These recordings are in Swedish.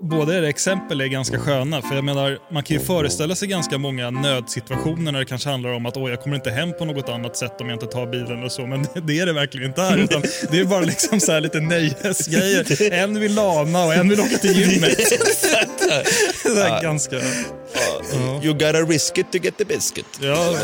Båda era exempel är ganska sköna, för jag menar, man kan ju föreställa sig ganska många nödsituationer när det kanske handlar om att Åh, jag kommer inte hem på något annat sätt om jag inte tar bilen och så, men det är det verkligen inte här. Utan det är bara liksom så här lite nöjesgrejer. En vill lama och en vill åka till gymmet. det är ganska... You gotta risk it to get the biscuit. Ja.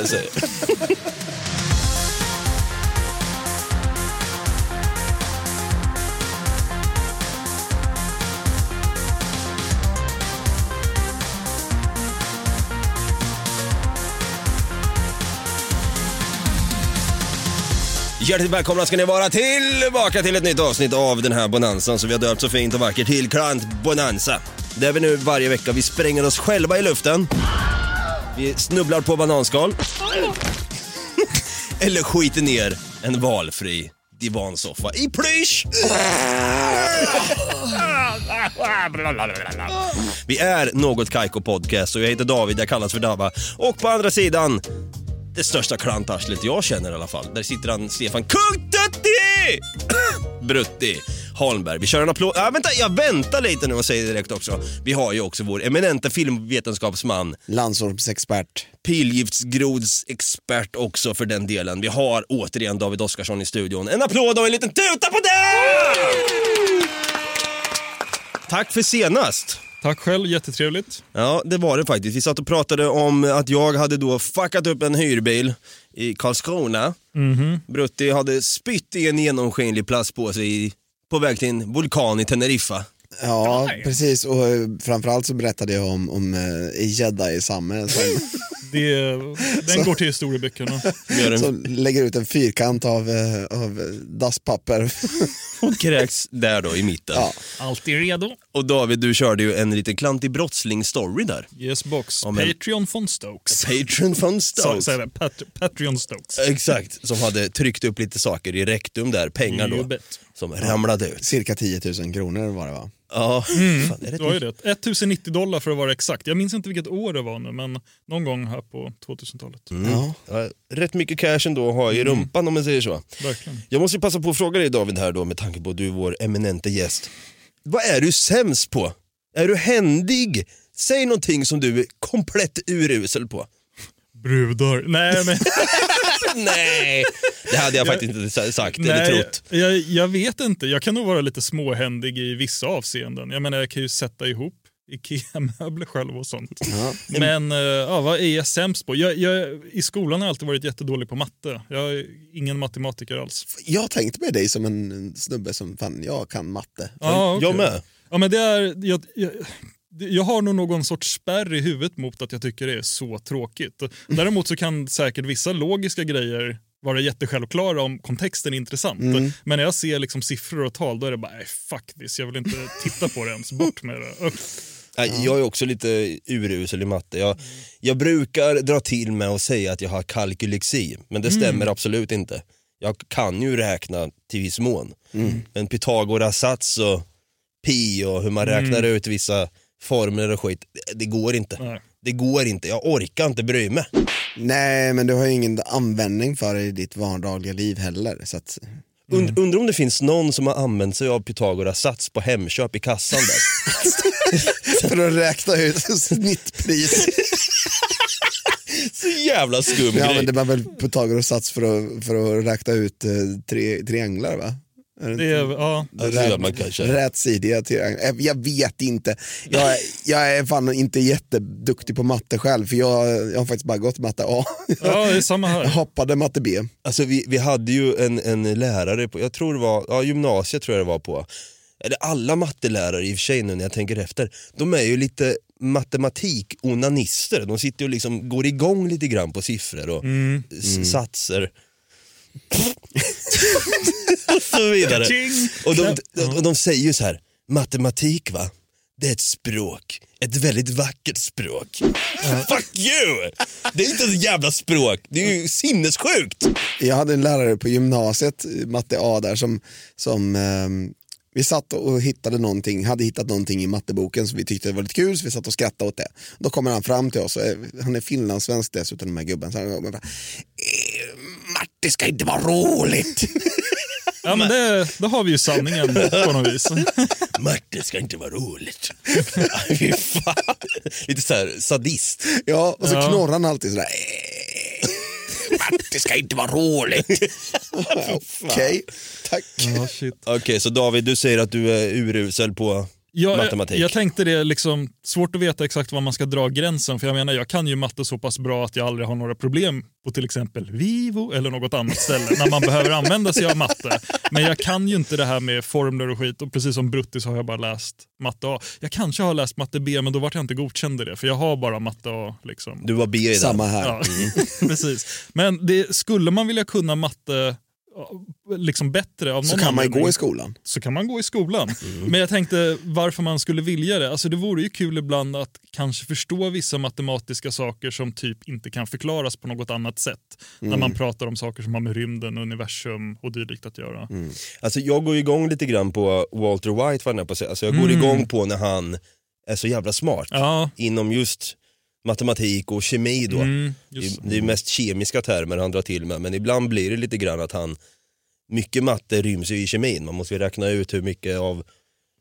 Hjärtligt välkomna ska ni vara tillbaka till ett nytt avsnitt av den här bonanzan som vi har döpt så fint och vackert till Klant Bonanza. Där vi nu varje vecka vi spränger oss själva i luften. Vi snubblar på bananskal. Eller skiter ner en valfri divansoffa i plysch. Vi är Något Kaiko Podcast och jag heter David, jag kallas för Dabba. Och på andra sidan, det största klantarslet jag känner i alla fall. Där sitter han, Stefan Kung Tutti! Brutti Holmberg. Vi kör en applåd. Ja, vänta, jag väntar lite nu och säger direkt också. Vi har ju också vår eminenta filmvetenskapsman, Landsormsexpert. pilgiftsgrodsexpert också för den delen. Vi har återigen David Oskarsson i studion. En applåd och en liten tuta på det! Tack för senast. Tack själv, jättetrevligt. Ja, det var det faktiskt. Vi satt och pratade om att jag hade då fuckat upp en hyrbil i Karlskrona. Brutti hade spytt i en genomskinlig plastpåse i, på väg till en vulkan i Teneriffa. Ja, precis. Och eh, framförallt så berättade jag om, om uh, Jedi-Samme som, Det, den går till historieböckerna. Som lägger ut en fyrkant av, uh, av dasspapper. och kräks där då i mitten. Ja. Alltid redo. Och David, du körde ju en liten klantig brottsling-story där. Yes box. Men- Patreon von Stokes. Patron von Så, Stokes. säger det. Pat, Patreon Stokes. Exakt, som hade tryckt upp lite saker i rektum där, pengar då. Som ramlade ut. Cirka 10 000 kronor var det va? Ja, fan, är det Det var ju det. 1090 dollar för att vara exakt. Jag minns inte vilket år det var nu, men någon gång här på 2000-talet. Ja. Ja, rätt mycket cash ändå att ha i rumpan om man säger så. Verkligen. Jag måste ju passa på att fråga dig David här då med tanke på att du är vår eminente gäst. Vad är du sämst på? Är du händig? Säg någonting som du är komplett urusel på. Brudar. Nej, men... Nej, det hade jag faktiskt inte sagt eller Nej, trott. jag, jag vet inte. Jag kan nog vara lite småhändig i vissa avseenden. Jag menar, jag kan ju sätta ihop IKEA-möbler själv och sånt. Ja. Men eh, ja, vad är jag sämst på? Jag, jag, I skolan har jag alltid varit jättedålig på matte. Jag är ingen matematiker alls. Jag har tänkt med dig som en snubbe som fan, jag kan matte. Ja, okej. Jag med. Ja, men det är, jag, jag, jag har nog någon sorts spärr i huvudet mot att jag tycker det är så tråkigt. Däremot så kan säkert vissa logiska grejer vara jättesjälvklara om kontexten är intressant. Men när jag ser liksom siffror och tal då är det bara, nej fuck this, jag vill inte titta på det ens, bort med det. Upp. Jag är också lite urusel i matte. Jag, jag brukar dra till med att säga att jag har kalkylexi, men det stämmer absolut inte. Jag kan ju räkna till viss mån. Men Pythagoras sats och pi och hur man räknar ut vissa formler och skit, det, det går inte. Nej. Det går inte, jag orkar inte bry mig. Nej, men du har ju ingen användning för det i ditt vardagliga liv heller. Så att, Und, undrar om det finns någon som har använt sig av Pythagoras sats på Hemköp i kassan där. för att räkna ut snittpris. Så jävla skum Ja, grej. men det var väl Pythagoras sats för att, för att räkna ut eh, tre, trianglar va? Det är, ja. Rätsidiga trianglar. Jag vet inte. Jag, är- jag är fan inte jätteduktig på matte själv för jag, jag har faktiskt bara gått matte A. ja, det är samma Jag här. hoppade matte B. Alltså vi, vi hade ju en, en lärare på, jag tror det var, ja gymnasiet tror jag det var på. Eller alla mattelärare i och för sig nu när jag tänker efter. De är ju lite matematik-onanister. De sitter ju och liksom går igång lite grann på siffror och s- satser. och så vidare. Och de, och de säger ju så här, matematik va? det är ett språk. Ett väldigt vackert språk. Fuck you! Det är inte ett jävla språk, det är ju sinnessjukt. Jag hade en lärare på gymnasiet, matte A där, som, som ehm, vi satt och hittade någonting, hade hittat någonting i matteboken som vi tyckte var lite kul, så vi satt och skrattade åt det. Då kommer han fram till oss, är- han är finlandssvensk dessutom, den här gubben. Så han kommer bara, "Eh, Matte ska inte vara roligt. Ja, men det, då har vi ju sanningen på något vis. Matte ska inte vara roligt. Fy fan. Lite såhär sadist. ja, och så Ja. knorrar han alltid sådär. "Eh, Matte ska inte vara roligt. Okej, tack. Ja. Okej, så David, du säger att du är urusel på Jag, matematik. jag tänkte det, liksom, svårt att veta exakt var man ska dra gränsen. För jag menar, jag kan ju matte så pass bra att jag aldrig har några problem på till exempel Vivo eller något annat ställe när man behöver använda sig av matte. Men jag kan ju inte det här med formler och skit och precis som Bruttis har jag bara läst matte A. Jag kanske har läst matte B men då vart jag inte godkänd i det för jag har bara matte A. Liksom. Du var B i den. Samma här. Ja, precis. Men det, skulle man vilja kunna matte liksom bättre av någon Så kan man gå i skolan. så kan man gå i skolan. Mm. Men jag tänkte varför man skulle vilja det. Alltså det vore ju kul ibland att kanske förstå vissa matematiska saker som typ inte kan förklaras på något annat sätt. När Mm. man pratar om saker som har med rymden, universum och dylikt att göra. Alltså jag går igång lite grann på Walter White, är på. Alltså jag går igång på när han är så jävla smart. Ja, Inom just matematik och kemi då. mm, Det det är mest kemiska termer han drar till med, men ibland blir det lite grann att han, mycket matte ryms ju i kemin, man måste ju räkna ut hur mycket av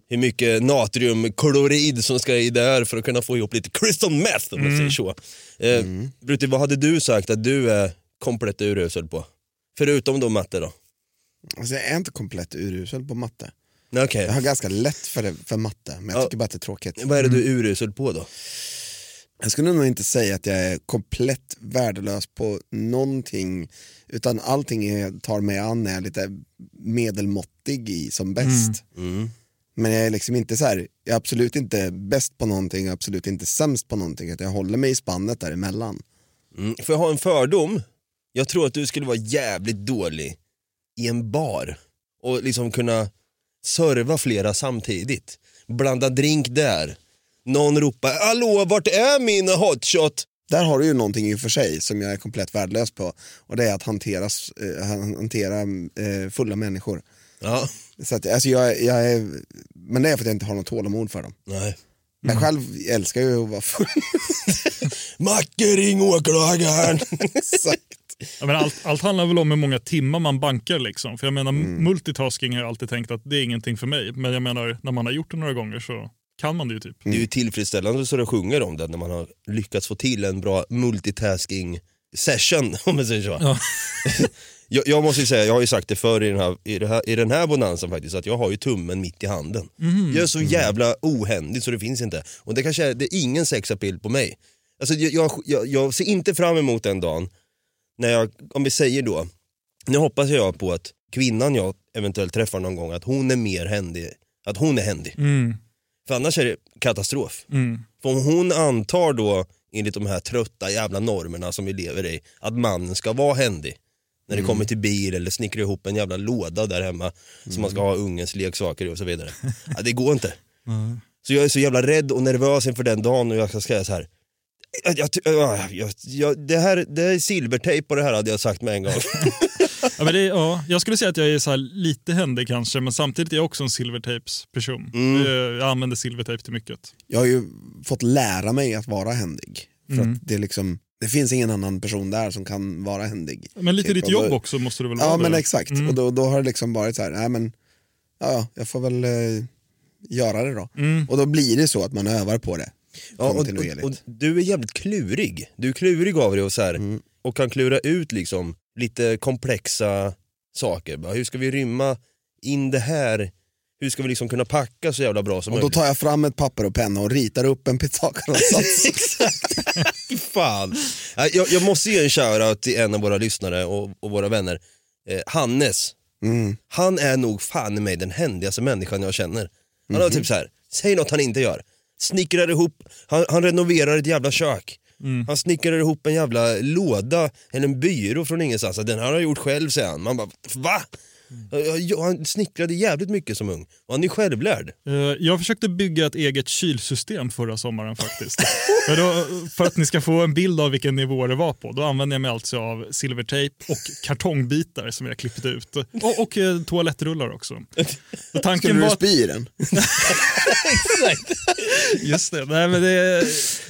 hur mycket natriumklorid som ska i där för att kunna få ihop lite crystal meth om man säger så. Eh, Brutti, vad hade du sagt att du är komplett urusel på? Förutom då matte då? Alltså, jag är inte komplett urusel på matte. Nej, Okej, Jag har ganska lätt för, det, för matte, men jag Ja. tycker bara att det är tråkigt. vad är det du är urusel på då? Jag skulle nog inte säga att jag är komplett värdelös på någonting, utan allting jag tar mig an är jag lite medelmåttig i som bäst. Mm. Men jag är liksom inte så här, jag är absolut inte bäst på någonting, absolut inte sämst på någonting, utan jag håller mig i spannet däremellan. Mm. Får jag ha en fördom? Jag tror att du skulle vara jävligt dålig i en bar och liksom kunna serva flera samtidigt. Blanda drink där. Någon ropar “Hallå, vart är min hotshot?” Där har du ju någonting i och för sig som jag är komplett värdelös på och det är att hanteras, eh, han- hantera eh, fulla människor. Ja, Så att, alltså jag, jag är, men det är för att jag inte har något tålamod för dem. nej. Men själv älskar jag ju att vara full. Macke, ring åklagaren! Exakt. Ja, men allt, allt handlar väl om hur många timmar man bankar. Liksom. För jag menar, Mm. multitasking har jag alltid tänkt att det är ingenting för mig. Men jag menar, när man har gjort det några gånger så kan man det ju typ. Det är ju tillfredsställande så det sjunger om det när man har lyckats få till en bra multitasking session om man säger så. Ja. jag, jag måste ju säga, jag har ju sagt det förr i den här, i här, i den här bonansen faktiskt, att jag har ju tummen mitt i handen. Mhm. Jag är så jävla ohändig så det finns inte. Och det kanske är, det är ingen sexapil på mig. Alltså jag, jag, jag, jag ser inte fram emot den dagen när jag, om vi säger då, nu hoppas jag på att kvinnan jag eventuellt träffar någon gång, att hon är mer händig, att hon är händig. Mm, För annars är det katastrof. mm. För om hon antar då, enligt de här trötta jävla normerna som vi lever i, att mannen ska vara händig. När det kommer till bil eller snickra ihop en jävla låda där hemma som man ska ha ungens leksaker i och så vidare. Ja, det går inte. Så jag är så jävla rädd och nervös inför den dagen och jag ska säga så här. Jag, jag, jag, det, här, det är silvertejp på det här hade jag sagt med en gång. Ja, men det, ja, jag skulle säga att jag är så här lite händig kanske, men samtidigt är jag också en silvertapes-person. Mm. Jag använder silvertape till mycket. Jag har ju fått lära mig att vara händig. För Mm. att det, är liksom, det finns ingen annan person där som kan vara händig. Men lite Typ, ditt jobb då- också måste du väl Ja vara? men det? exakt, Mm. och då, då har det liksom varit så här, nej men ja, ja, jag får väl eh, göra det då. Mm. Och då blir det så att man övar på det Ja, och, och, och du är jävligt klurig. Du är klurig av dig och, så här, och kan klura ut liksom lite komplexa saker. Bara, hur ska vi rymma in det här? Hur ska vi liksom kunna packa så jävla bra som Och då möjligt? tar jag fram ett papper och penna och ritar upp en Pythagoras-sats. Exakt. Fan. Jag, jag måste ge en shoutout till en av våra lyssnare och, och våra vänner. Eh, Hannes. Mm. Han är nog fan i mig den händigaste människan jag känner. Han har typ så här, säg något han inte gör. Snickrar ihop, han, han renoverar ett jävla kök. Mm. Han snickrar ihop en jävla låda eller en byrå från ingenstans. Den här har han gjort själv säger han. Man bara, va? Han snickrade jävligt mycket som ung. Och han är självlärd. Eh, Jag försökte bygga ett eget kylsystem förra sommaren faktiskt. för, då, för att ni ska få en bild av vilken nivå det var på, då använde jag mig alltså av silvertejp och kartongbitar som jag klippt ut. Och, och eh, toalettrullar också. Så tanken Skulle du var spy i den? Just det. Nej, men det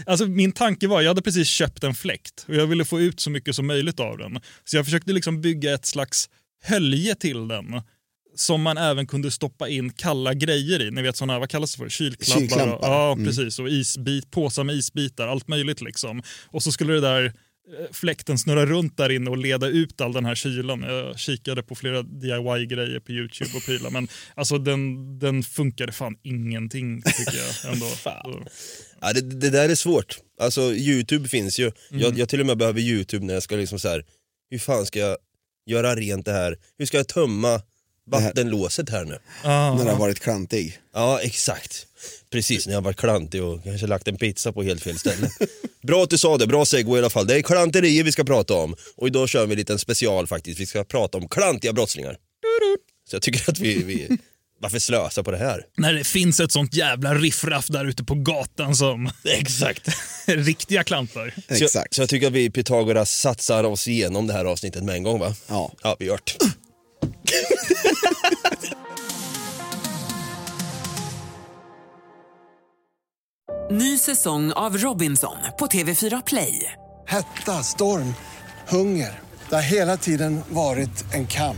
alltså, min tanke var, jag hade precis köpt en fläkt och jag ville få ut så mycket som möjligt av den. Så jag försökte liksom bygga ett slags hölje till den som man även kunde stoppa in kalla grejer i. Ni vet sådana, vad kallas det för? Kylklappar? Kylklampar. Och, ja, precis. Och isbit, påsar med isbitar, allt möjligt liksom. Och så skulle det där eh, fläkten snurra runt där inne och leda ut all den här kylan. Jag kikade på flera DIY-grejer på Youtube och prylar men alltså den, den funkade fan ingenting tycker jag ändå. Ja, det, det där är svårt. Alltså Youtube finns ju. Jag, jag till och med behöver Youtube när jag ska liksom så här. hur fan ska jag göra rent det här? Hur ska jag tömma vattenlåset här nu? Ah. När du har varit klantig. Ja, exakt. Precis, när jag varit klantig och kanske lagt en pizza på helt fel ställe. Bra att du sa det, bra segway i alla fall. Det är klanterier vi ska prata om. Och idag kör vi en liten special faktiskt. Vi ska prata om klantiga brottslingar. Så jag tycker att vi, vi varför slösa på det här? När det finns ett sånt jävla riffraff där ute på gatan som Exakt. riktiga klantar. Så, jag- Exakt. så jag tycker att vi Pythagoras satsar oss igenom det här avsnittet med en gång va? Ja. Ja, vi gör det. Ny säsong av Robinson på TV4 Play. Hetta, storm, hunger. Det har hela tiden varit en kamp.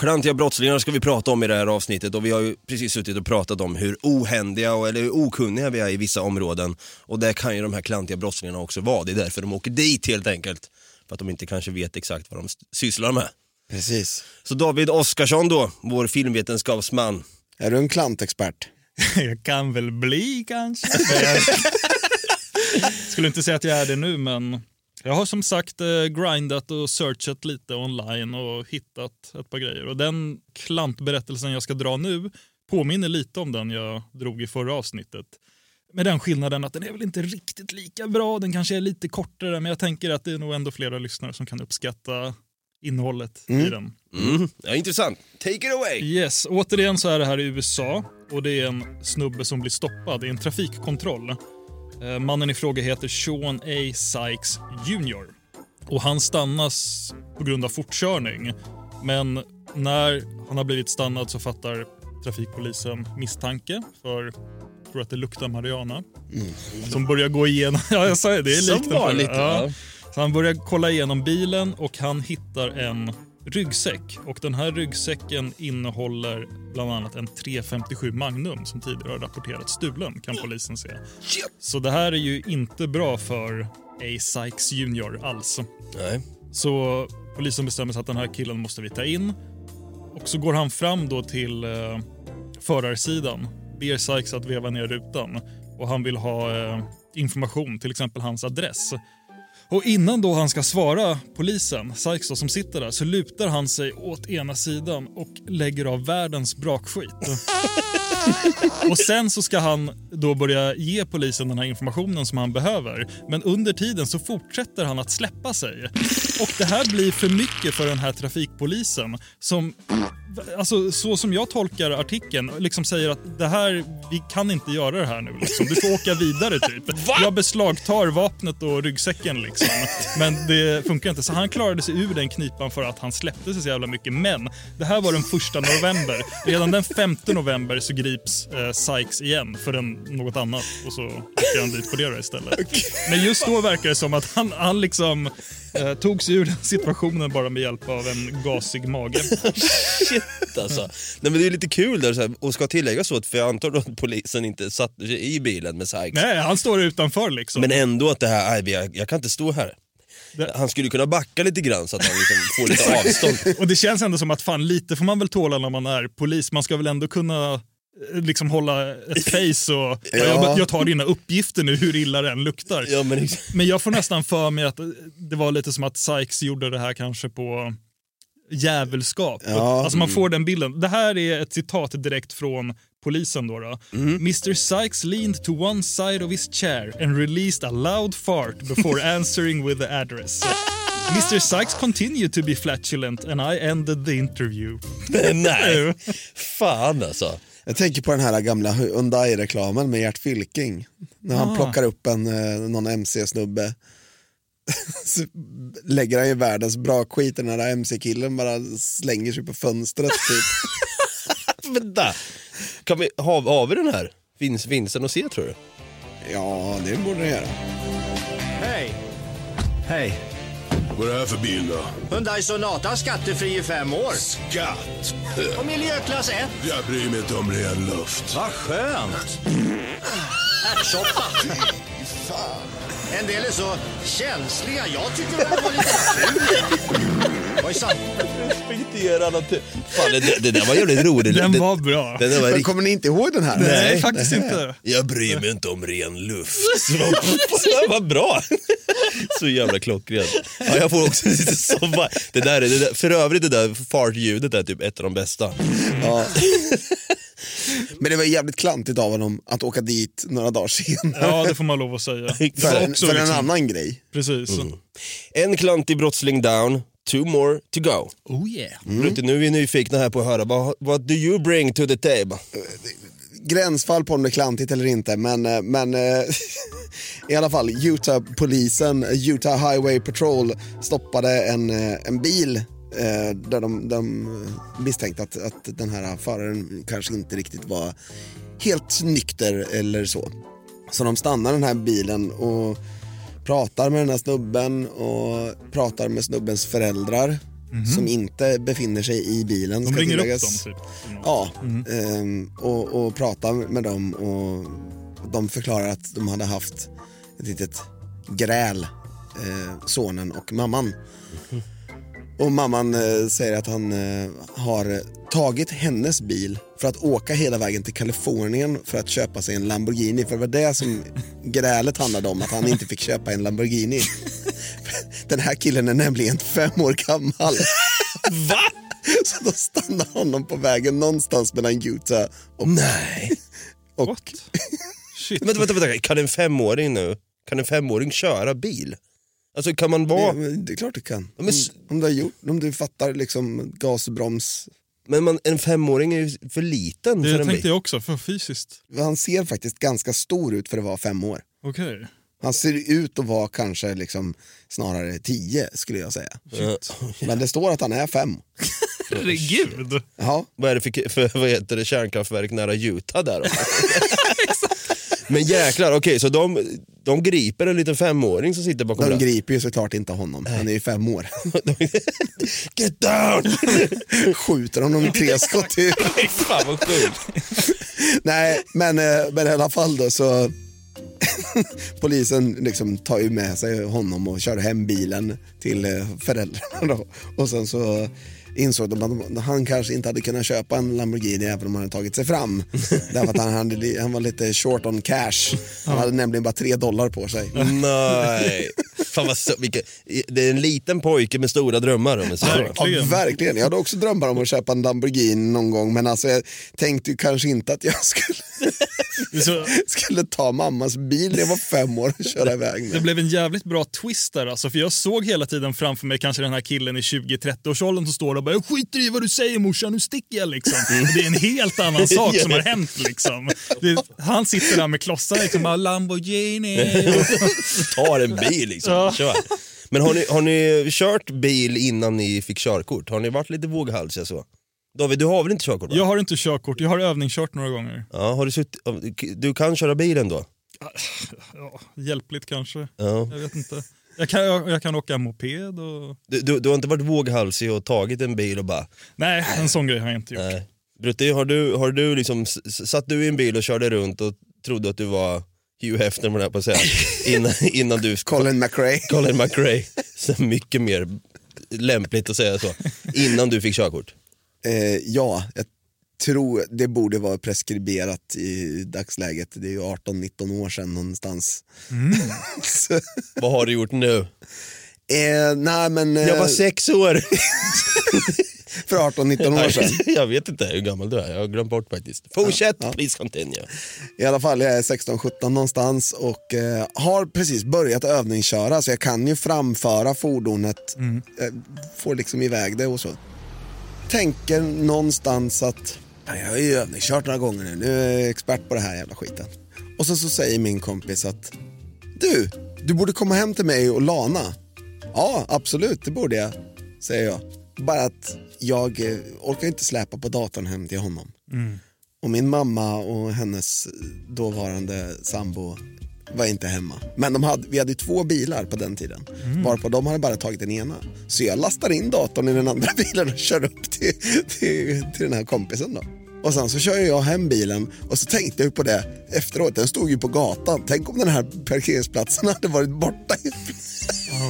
Klantiga brottslingar ska vi prata om i det här avsnittet och vi har ju precis suttit och pratat om hur ohändiga och, eller hur okunniga vi är i vissa områden. Och det kan ju de här klantiga brottslingarna också vara. Det är därför de åker dit helt enkelt. För att de inte kanske vet exakt vad de sysslar med. Precis. Så David Oskarsson då, vår filmvetenskapsman. Är du en klantexpert? Jag kan väl bli kanske. Jag skulle inte säga att jag är det nu men jag har som sagt eh, grindat och searchat lite online och hittat ett par grejer. Och den klantberättelsen jag ska dra nu påminner lite om den jag drog i förra avsnittet. Med den skillnaden att den är väl inte riktigt lika bra, den kanske är lite kortare men jag tänker att det är nog ändå flera lyssnare som kan uppskatta innehållet i den. Mm, ja, intressant. Take it away! Yes, återigen så är det här i USA och det är en snubbe som blir stoppad i en trafikkontroll. Eh, Mannen i fråga heter Sean A. Sykes Jr. Och han stannas på grund av fortkörning. Men när han har blivit stannad så fattar trafikpolisen misstanke för, jag tror att det luktar marijuana. Som börjar gå igenom, ja jag sa ju det, är Som likt förra. vanligt, ja. Så han börjar kolla igenom bilen och han hittar en ryggsäck. Och den här ryggsäcken innehåller bland annat en 357 Magnum som tidigare har rapporterats stulen kan polisen se. Så det här är ju inte bra för A. Sykes Jr alls. Nej. Så polisen bestämmer sig att den här killen måste vi ta in. Och så går han fram då till eh, förarsidan, ber Sykes att veva ner rutan och han vill ha eh, information, till exempel hans adress. Och innan då han ska svara polisen, Sykes då, som sitter där, så lutar han sig åt ena sidan och lägger av världens brakskit. Och sen så ska han då börja ge polisen den här informationen som han behöver. Men under tiden så fortsätter han att släppa sig. Och det här blir för mycket för den här trafikpolisen som Alltså så som jag tolkar artikeln, liksom säger att det här, vi kan inte göra det här nu liksom. Du får åka vidare typ. Jag beslagtar vapnet och ryggsäcken liksom. Men det funkar inte. Så han klarade sig ur den knipan för att han släppte sig så jävla mycket. Men det här var den första november. Redan den 5 november så grips eh, Sykes igen för en, något annat och så åker han dit på det istället. Men just då verkar det som att han, han liksom Eh, tog sig ur den situationen bara med hjälp av en gasig mage. Shit alltså. Nej, men det är lite kul där så här, och ska tillägga så att för jag antar att polisen inte satt sig i bilen med Sykes. Nej, han står utanför liksom. Men ändå att det här, jag, jag kan inte stå här. Det- Han skulle kunna backa lite grann så att han liksom får lite avstånd. Och det känns ändå som att fan lite får man väl tåla när man är polis. Man ska väl ändå kunna liksom hålla ett face och ja. jag, jag tar dina uppgifter nu hur illa det än luktar. Ja, men, Men jag får nästan för mig att det var lite som att Sykes gjorde det här kanske på djävulskap. Ja. Alltså man får den bilden. Det här är ett citat direkt från polisen. Då, då. Mr Sykes leaned to one side of his chair and released a loud fart before answering with the address. Mr Sykes continued to be flatulent and I ended the interview. nej, fan alltså. Jag tänker på den här gamla Hyundai-reklamen med Gert Fylking. När han Ah. plockar upp en, eh, någon MC-snubbe. Så lägger han ju världens bra skit den här MC-killen bara slänger sig på fönstret typ. Vänta, kan vi, har, har vi den här? Finns, finns den att se tror du? Ja, det borde den göra. Hej! Hej. Vad är det här för bil då? Hyundai Sonata skattefri i fem år. Skatt? Och miljöklass 1. Jag bryr mig inte om ren luft. Vad skönt! Ärtsoppa. En del är så känsliga. Jag tycker det var lite naturligt. Respektera natur. Fan, det, det, det där var jävligt roligt. Den det, var bra. Den där var Men riktigt... kommer ni inte ihåg den här? Nej, faktiskt inte. Jag bryr mig inte om ren luft. Så vad- Vad bra! Så jävla klockrent. Ja, jag får också lite sommar. Det där, är- det där, för övrigt det där fart-ljudet är typ ett av de bästa. Ja. Men det var jävligt klantigt av honom att åka dit några dagar senare. Ja, det får man lov att säga. För en, för en liksom- annan grej. Precis. En klantig brottsling down, two more to go. Oh yeah. Brutte, nu är vi nyfikna här på att höra, vad what do you bring to the table? Gränsfall på om det är klantigt eller inte, men, eh, men eh, i alla fall Utah-polisen, Utah Highway Patrol stoppade en, eh, en bil där de, de misstänkte att, att den här föraren kanske inte riktigt var helt nykter eller så. Så de stannar den här bilen och pratar med den här snubben och pratar med snubbens föräldrar som inte befinner sig i bilen. Mhm. De ringer upp tilläggas. dem typ. Ja, ehm, och, och pratar med dem och de förklarar att de hade haft ett litet gräl, eh, sonen och mamman. Och mamman eh, säger att han eh, har tagit hennes bil för att åka hela vägen till Kalifornien för att köpa sig en Lamborghini. För det var det som grälet handlade om, att han inte fick köpa en Lamborghini. Den här killen är nämligen fem år gammal. Va? Så då stannar honom på vägen någonstans mellan Utah och... Nej. och What? Shit. Vänta, vänta, vänta, kan en femåring nu, kan en femåring köra bil? Alltså kan man det, vara, men det är klart du kan. men s- Om, om, du har gjort, om du fattar liksom gasbroms. men man, en femåring är ju för liten Det för en tänkte bil. jag också, för fysiskt. Han ser faktiskt ganska stor ut för att vara fem år. Okej. Han ser ut att vara kanske liksom snarare tio skulle jag säga. Ja. Men det står att han är fem. Herregud. Ja, Vad är det för, för vad heter det, kärnkraftverk nära Utah där då? Men jäklar, okej så de, de griper en liten femåring som sitter bakom de ratten. griper ju såklart inte honom. Han är ju fem år. Get down! Skjuter honom tre skott i Fan vad sjukt. Nej, men, eh, men i alla fall då så polisen liksom tar ju med sig honom och kör hem bilen till eh, föräldrarna då. Och sen så insåg de att han kanske inte hade kunnat köpa en Lamborghini även om han hade tagit sig fram. Därför att han, hade, han var lite short on cash. Han hade nämligen bara tre dollar på sig. Nej. Fan vad så, vilka, det är en liten pojke med stora drömmar om så. Ja, Verkligen. verkligen. Jag hade också drömmar om att köpa en Lamborghini någon gång men alltså jag tänkte ju kanske inte att jag skulle, skulle ta mammas bil när jag var fem år och köra iväg med. det blev en jävligt bra twist där alltså, för jag såg hela tiden framför mig kanske den här killen i 20-30-årsåldern som står och bara “jag skiter i vad du säger morsan, nu sticker jag” liksom. Det är en helt annan sak som har hänt liksom. Det, han sitter där med klossar liksom, bara, “Lamborghini”. Tar en bil liksom, kör. Men har ni, har ni kört bil innan ni fick körkort? Har ni varit lite våghalsiga så? David, du har väl inte körkort? Va? Jag har inte körkort, jag har övningskört några gånger. Ja, har du, sutt, du kan köra bilen då? Ja, hjälpligt kanske, Ja. jag vet inte. Jag kan, jag, jag kan åka moped och... Du, du, du har inte varit våghalsig och tagit en bil och bara... Nej, en sån grej har jag inte gjort. Nej. Brutti, har du, har du liksom, satt du i en bil och körde runt och trodde att du var Hugh Hefner, jag på att säga, innan, innan du... Colin McRae. Colin McRae. Så mycket mer lämpligt att säga så. Innan du fick körkort. Eh, ja, jag tror det borde vara preskriberat i dagsläget. Det är ju 18-19 år sedan någonstans. Så, Vad har du gjort nu? eh, nej men... Eh, Jag var sex år. för 18-19 år sedan. jag vet inte hur gammal du är, jag har glömt bort faktiskt. Fortsätt, please continue. I alla fall, jag är 16-17 någonstans och eh, har precis börjat övningsköra så jag kan ju framföra fordonet, eh, får liksom iväg det och så. Tänker någonstans att "Ja, jag har ju övningskört några gånger nu, nu är jag expert på det här jävla skiten. Och så, så säger min kompis att du, du borde komma hem till mig och lana. Ja, absolut, det borde jag, säger jag. Bara att jag eh, orkar inte släpa på datorn hem till honom. Och min mamma och hennes dåvarande sambo var inte hemma. Men de hade, vi hade två bilar på den tiden. Varpå de hade bara tagit den ena. Så jag lastar in datorn i den andra bilen och kör upp till, till, till den här kompisen då. Och sen så kör jag hem bilen och så tänkte jag på det efteråt. Den stod ju på gatan. Tänk om den här parkeringsplatsen hade varit borta.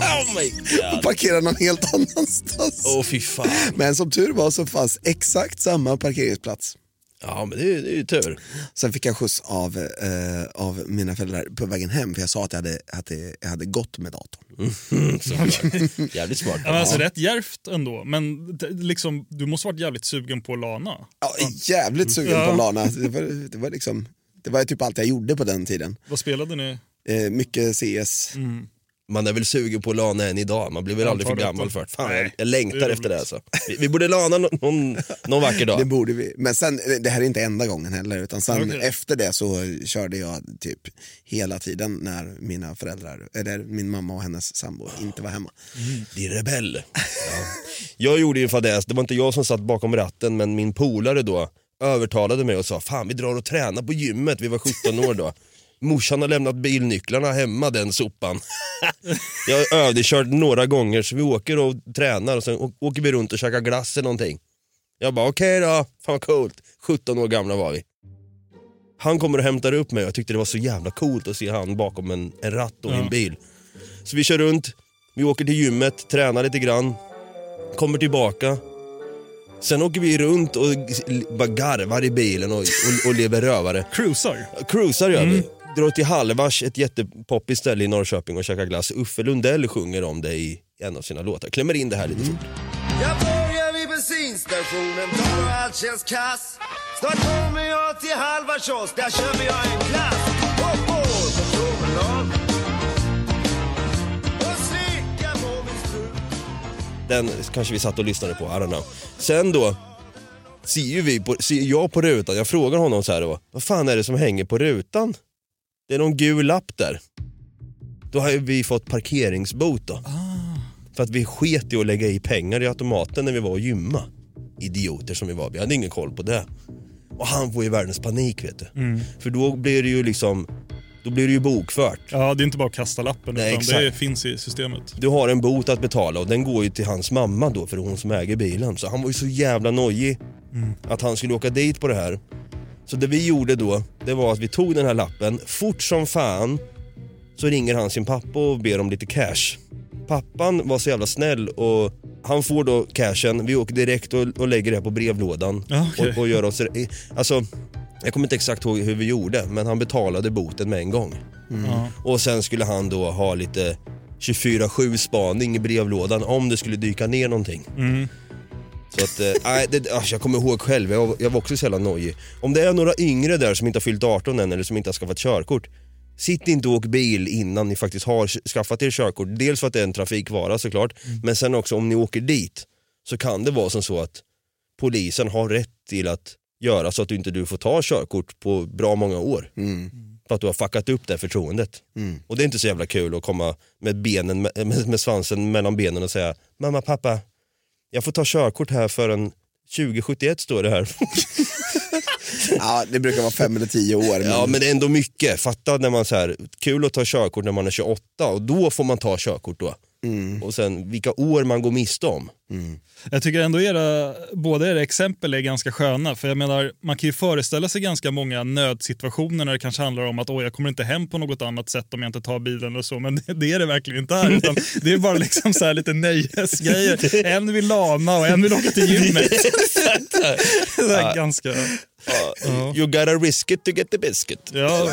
Oh my och god. parkerat någon helt annanstans. Åh fy fan. Men som tur var så fanns exakt samma parkeringsplats. Ja men det är, det är ju tur. Sen fick jag skjuts av, eh, av mina föräldrar på vägen hem för jag sa att jag hade, att jag hade gått med datorn. Såklart. Jävligt smart. Ja, men alltså, rätt djärvt ändå, men det, liksom, du måste varit jävligt sugen på Lana. Ja, jävligt sugen Ja. på Lana. Det var, det, var liksom, det var typ allt jag gjorde på den tiden. Vad spelade ni? Eh, mycket CS. Man är väl sugen på Lana än idag, man blir väl aldrig för det gammal för det. Fan, jag, jag längtar det är efter det alltså. Vi, vi borde Lana någon, någon, någon vacker Det dag. borde vi. Men sen, det här är inte enda gången heller. Utan sen Okej. efter det så körde jag typ hela tiden när mina föräldrar, eller min mamma och hennes sambo inte var hemma. Din rebell. Ja. Jag gjorde ju en fadäs, det var inte jag som satt bakom ratten men min polare då övertalade mig och sa fan vi drar och tränar på gymmet, vi var 17 år då. Morsan har lämnat bilnycklarna hemma den sopan. jag har övningskört några gånger så vi åker och tränar och sen åker vi runt och käkar glass eller någonting. Jag bara okej då, fan vad coolt. 17 år gamla var vi. Han kommer och hämtar upp mig och jag tyckte det var så jävla coolt att se han bakom en, en ratt och i en Ja. bil. Så vi kör runt, vi åker till gymmet, tränar lite grann, kommer tillbaka. Sen åker vi runt och bara garvar i bilen och, och, och lever rövare. Cruisar? Cruisar gör vi. Drar till Halvars, ett jättepoppigt ställe i Norrköping och käkar glass. Uffe Lundell sjunger om det i en av sina låtar. Klämmer in det här lite fort. Jag börjar vid bensinstationen, tar och allt känns kass. Snart kommer jag till halva kiosk, där köper jag en glass. På på promenad. Den kanske vi satt och lyssnade på, I don't know. Sen då, ser, ju vi på, ser jag på rutan, jag frågar honom så här då, vad fan är det som hänger på rutan? Det är någon gul lapp där. Då har vi fått parkeringsbot då. För att vi sket i att lägga i pengar i automaten när vi var och gymma. Idioter som vi var, vi hade ingen koll på det. Och han får ju världens panik vet du. För då blir det ju liksom, då blir det ju bokfört. Ja, det är inte bara att kasta lappen, Nej, utan exakt. det finns i systemet. Du har en bot att betala och den går ju till hans mamma då för det är hon som äger bilen. Så han var ju så jävla nojig att han skulle åka dit på det här. Så det vi gjorde då, det var att vi tog den här lappen, fort som fan så ringer han sin pappa och ber om lite cash. Pappan var så jävla snäll och han får då cashen, vi åker direkt och, och lägger det här på brevlådan okej. och, och gör oss... Alltså, jag kommer inte exakt ihåg hur vi gjorde, men han betalade boten med en gång. Ja. Och sen skulle han då ha lite 24-7 spaning i brevlådan om det skulle dyka ner någonting. Mm. Så att, eh, det, alltså, jag kommer ihåg själv, jag, var- jag var också så jävla nojig. Om det är några yngre där som inte har fyllt 18 än eller som inte har skaffat körkort, sitt inte och åk bil innan ni faktiskt har sk- skaffat er körkort. Dels för att det är en trafikvara såklart, men sen också om ni åker dit så kan det vara som så att polisen har rätt till att göra så att du inte du får ta körkort på bra många år. För att du har fuckat upp det förtroendet. Och det är inte så jävla kul att komma med, benen, med, med svansen mellan benen och säga Mamma, pappa, jag får ta körkort här för en 2071 står det här. Ja, det brukar vara fem eller tio år. Men... Ja men det är ändå mycket. Fatta när man så här, kul att ta körkort när man är 28 och då får man ta körkort då. Och sen vilka år man går miste om. Jag tycker ändå era, båda era exempel är ganska sköna. För jag menar, man kan ju föreställa sig ganska många nödsituationer när det kanske handlar om att jag kommer inte hem på något annat sätt om jag inte tar bilen och så. Men det, det är det verkligen inte här. Utan det är bara liksom så här lite nöjesgrejer. En vill lama och en vill åka till gymmet. det är ganska... Ja. You gotta risk it to get the biscuit. Ja.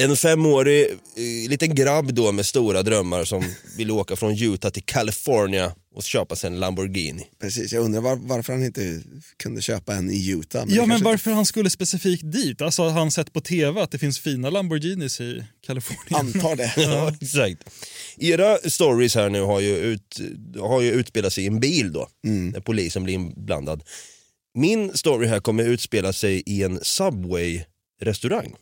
En femårig eh, liten grabb då med stora drömmar som vill åka från Utah till California och köpa sig en Lamborghini. Precis, jag undrar var, varför han inte kunde köpa en i Utah. det Ja, men varför han skulle specifikt dit? Alltså har han sett på TV att det finns fina Lamborghinis i Kalifornien? Antar det. Ja, exakt. Era stories här nu har ju, ut, har ju utspelat sig i en bil då, när polisen blir inblandad. Min story här kommer utspela sig i en Subway-restaurang.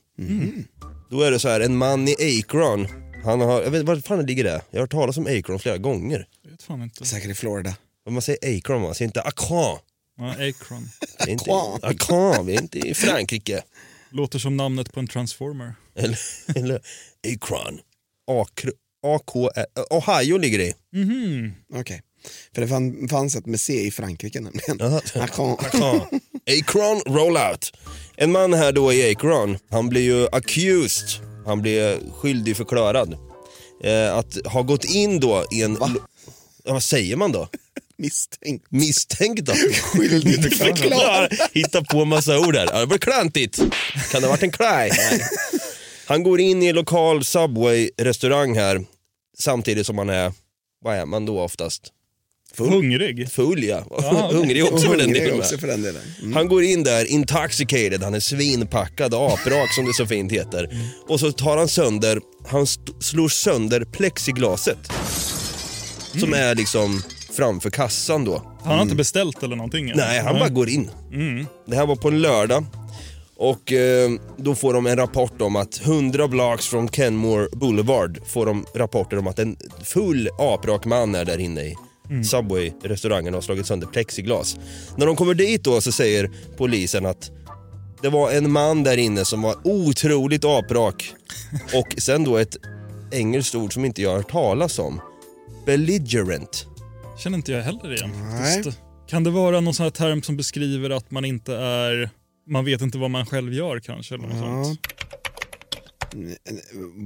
Då är det så här, en man i Akron, han har, jag vet var fan ligger det? Jag har hört talas om Akron flera gånger. Jag vet fan inte. Säkert i Florida. Men man säger Akron, man säger inte Akron. Ja, Akron. Är inte, Akron, vi är inte i Frankrike. Låter som namnet på en transformer. Eller, eller Akron. Akr, AK, Ohio ligger det i. Mhm. Okej. För det fann, fanns ett med C i Frankrike nämligen. Akron. Akron rollout. En man här då i Akron, han blir ju accused, han blir skyldig förklarad. Eh, att ha gått in då i en... Va? Ja, vad säger man då? Misstänkt. Misstänkt då? Skyldig förklarad. Hitta på massa ord här. Ja, det var klantigt. Kan det ha varit en klaj? Han går in i en lokal Subway-restaurang här samtidigt som han är, vad är man då oftast? Hungrig? Full ja. Hungrig också för den delen. också för den delen. Mm. Han går in där intoxicated, han är svinpackad, aprak som det så fint heter. Och så tar han sönder, han slår sönder plexiglaset. Som är liksom framför kassan då. Han har inte beställt eller någonting? eller? Nej, han bara går in. Det här var på en lördag. Och eh, då får de en rapport om att 100 blocks från Kenmore Boulevard får de rapporter om att en full aprak man är där inne i Subway-restaurangen och har slagit sönder plexiglas. När de kommer dit då så säger polisen att det var en man där inne som var otroligt aprak. Och sen då ett engelskt ord som inte jag har hört talas om. Belligerent. känner inte jag heller igen. Nej. Kan det vara någon sån här term som beskriver att man inte är... Man vet inte vad man själv gör kanske? Eller något Ja. sånt.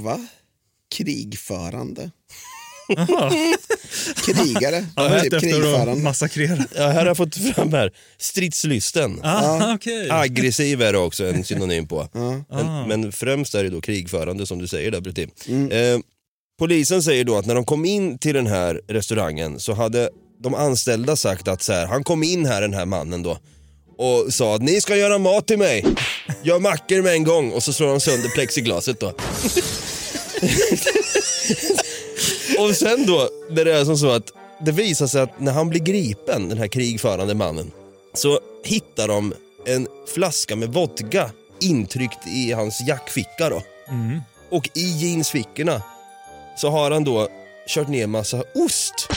Va? Krigförande. Krigare. Är ute typ krigförande. massakrera. Ja, här har jag fått fram här. Stridslysten. Ah, okej. Aggressiv är det också en synonym på. Ja. Ah. Men, men främst är det då krigförande som du säger där Brutti. Eh, polisen säger då att när de kom in till den här restaurangen så hade de anställda sagt att så här, han kom in här den här mannen då och sa att ni ska göra mat till mig. Gör mackor med en gång och så slår han sönder plexiglaset då. och sen då, när det är som så att det visar sig att när han blir gripen, den här krigförande mannen, så hittar de en flaska med vodka intryckt i hans jackficka då. Och i jeansfickorna så har han då kört ner massa ost.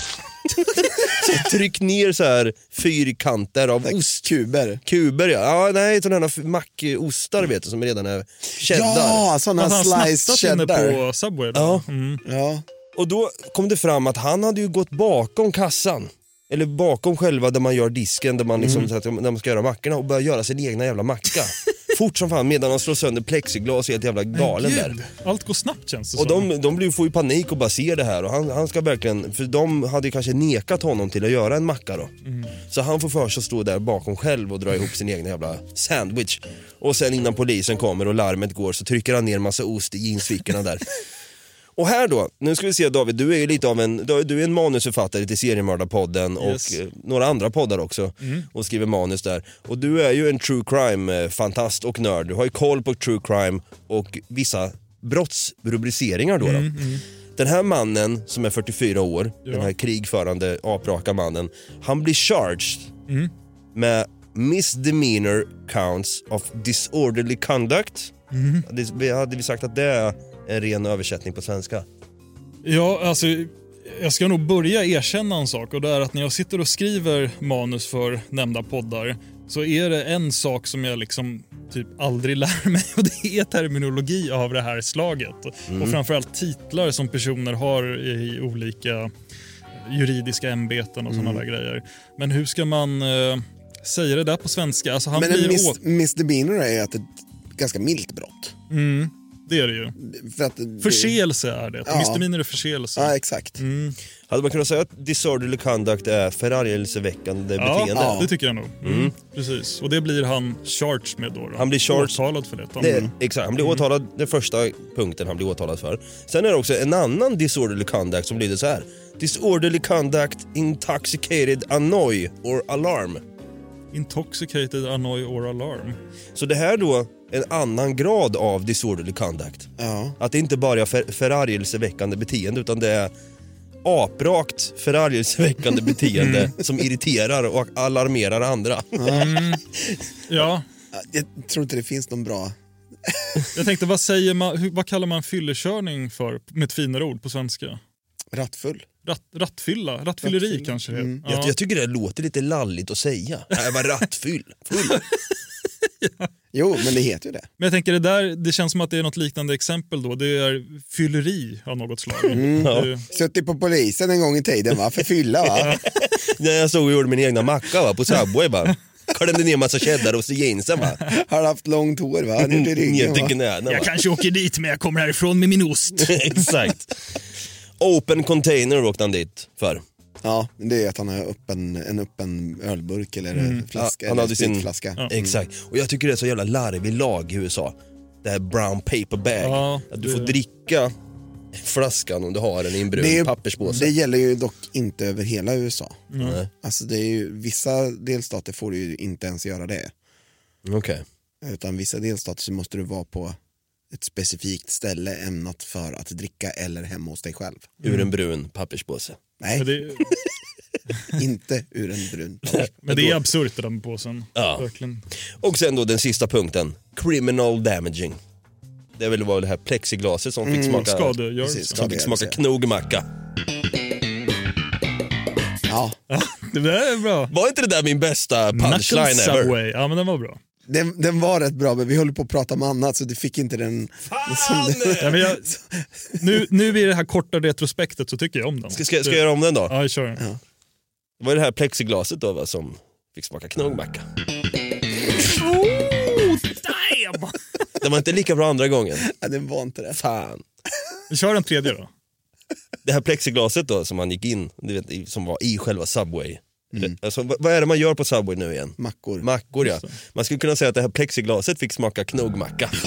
så tryckt ner så här fyrkanter av ost. Kuber. Kuber ja. ja nej, sådana här mackostar vet du som redan är cheddar. Ja, sådana Att han slice snattat inne cheddar. på Subway? Då? Ja. Mm. Ja. Och då kom det fram att han hade ju gått bakom kassan eller bakom själva där man gör disken, där man, liksom, så att, där man ska göra mackorna och börjar göra sin egna jävla macka. Fort som fan medan de slår sönder plexiglas helt jävla galen där. Allt går snabbt känns det Och som. de, de blir, får ju panik och bara ser det här och han, han ska verkligen, för de hade ju kanske nekat honom till att göra en macka då. Så han får för sig att stå där bakom själv och dra ihop sin egen jävla sandwich. Och sen innan polisen kommer och larmet går så trycker han ner massa ost i jeansfickorna där. Och här då, nu ska vi se David, du är ju lite av en, du är en manusförfattare till Seriemördarpodden Yes. och eh, några andra poddar också och skriver manus där. Och du är ju en true crime-fantast och nörd, du har ju koll på true crime och vissa brottsrubriceringar då. då. Den här mannen som är 44 år, den här krigförande apraka mannen, han blir charged med misdemeanor counts of disorderly conduct. Hade, vi- hade vi sagt att det är en ren översättning på svenska? Ja, alltså jag ska nog börja erkänna en sak och det är att när jag sitter och skriver manus för nämnda poddar så är det en sak som jag liksom typ aldrig lär mig och det är terminologi av det här slaget. Och framförallt titlar som personer har i olika juridiska ämbeten och sådana där grejer. Men hur ska man eh, säga det där på svenska? Alltså han Men en mis, åt... misdemeanor är att ett ganska milt brott. Mm, det är det ju. För att Förseelse är det. Ja. Misdemeanor är förseelse. Ja, exakt. Hade man kunnat säga att disorderly conduct är förargelseväckande Ja, beteende? det tycker jag nog. Mm. Precis. Och det blir han charged med då. då. Han blir charged. Åtalad för det. Det är, exakt, han blir åtalad, den första punkten han blir åtalad för. Sen är det också en annan disorderly conduct som lyder så här. Disorderly conduct, intoxicated annoy or alarm. Intoxicated, annoy or alarm. Så det här då en annan grad av disorderly conduct. Ja. Att det inte bara är för, förargelseväckande beteende utan det är aprakt förargelseväckande beteende som irriterar och alarmerar andra. Ja, Jag tror inte det finns någon bra... jag tänkte vad, säger man, hur, vad kallar man fyllekörning för med ett finare ord på svenska? Rattfull. Ratt, rattfylla? Rattfylleri Rattfylla. kanske det Mm. heter. Jag, ja. jag tycker det låter lite lalligt att säga. Jag var rattfull. Full. Jo, men det heter ju det. Men jag tänker det där, det känns som att det är något liknande exempel då. Det är fylleri av något slag. Mm. Det- Suttit på polisen en gång i tiden va? För fylla va? När jag stod och gjorde min egna macka va, på Subway bara. Klämde ner massa cheddarost i jeansen va. Har haft långt hår va? Ner till ryggen va. Jag kanske åker dit men jag kommer härifrån med min ost. Exakt. Open container åkte han dit för. Ja, men det är att han har öppen, en öppen ölburk eller flaska. Ja, han hade sin... spritflaska. Ja. Exakt. Och jag tycker det är så jävla larvig lag i USA. Det här brown paper bag. Ja, att du det- får dricka flaskan om du har den i en brun Det, papperspåse. det gäller ju dock inte över hela USA. Nej. Alltså det är ju, vissa delstater får du ju inte ens göra det. Okej. Utan vissa delstater så måste du vara på ett specifikt ställe ämnat för att dricka eller hemma hos dig själv. Ur en brun papperspåse. Nej, Men det, inte ur en brun papper. men det är absurt det där med påsen. Ja. Verkligen. Och sen då den sista punkten. Criminal damaging. Det är väl var det här plexiglaset som fick smaka, Skadegörelse. Precis, som fick smaka skadegörelse. knogmacka. Ja, Det där är bra. Var inte det där min bästa Knuckles punchline ever? Subway. Ja men den var bra. Den, den var rätt bra men vi höll på att prata om annat så du fick inte den... Fan! Ja, men jag, nu, nu i det här korta retrospektet så tycker jag om den. Ska, ska, ska jag göra om den då? Ja, kör. Det var det här plexiglaset då va, som fick smaka knogmacka. Oh, damn! Det var inte lika bra andra gången. Ja, den var inte det. Fan. Vi kör en tredje då. Det här plexiglaset då som man gick in, du vet, som var i själva Subway. Alltså, vad, är det man gör på Subway nu igen? Mackor. Mackor ja. Man skulle kunna säga att det här plexiglaset fick smaka knogmacka.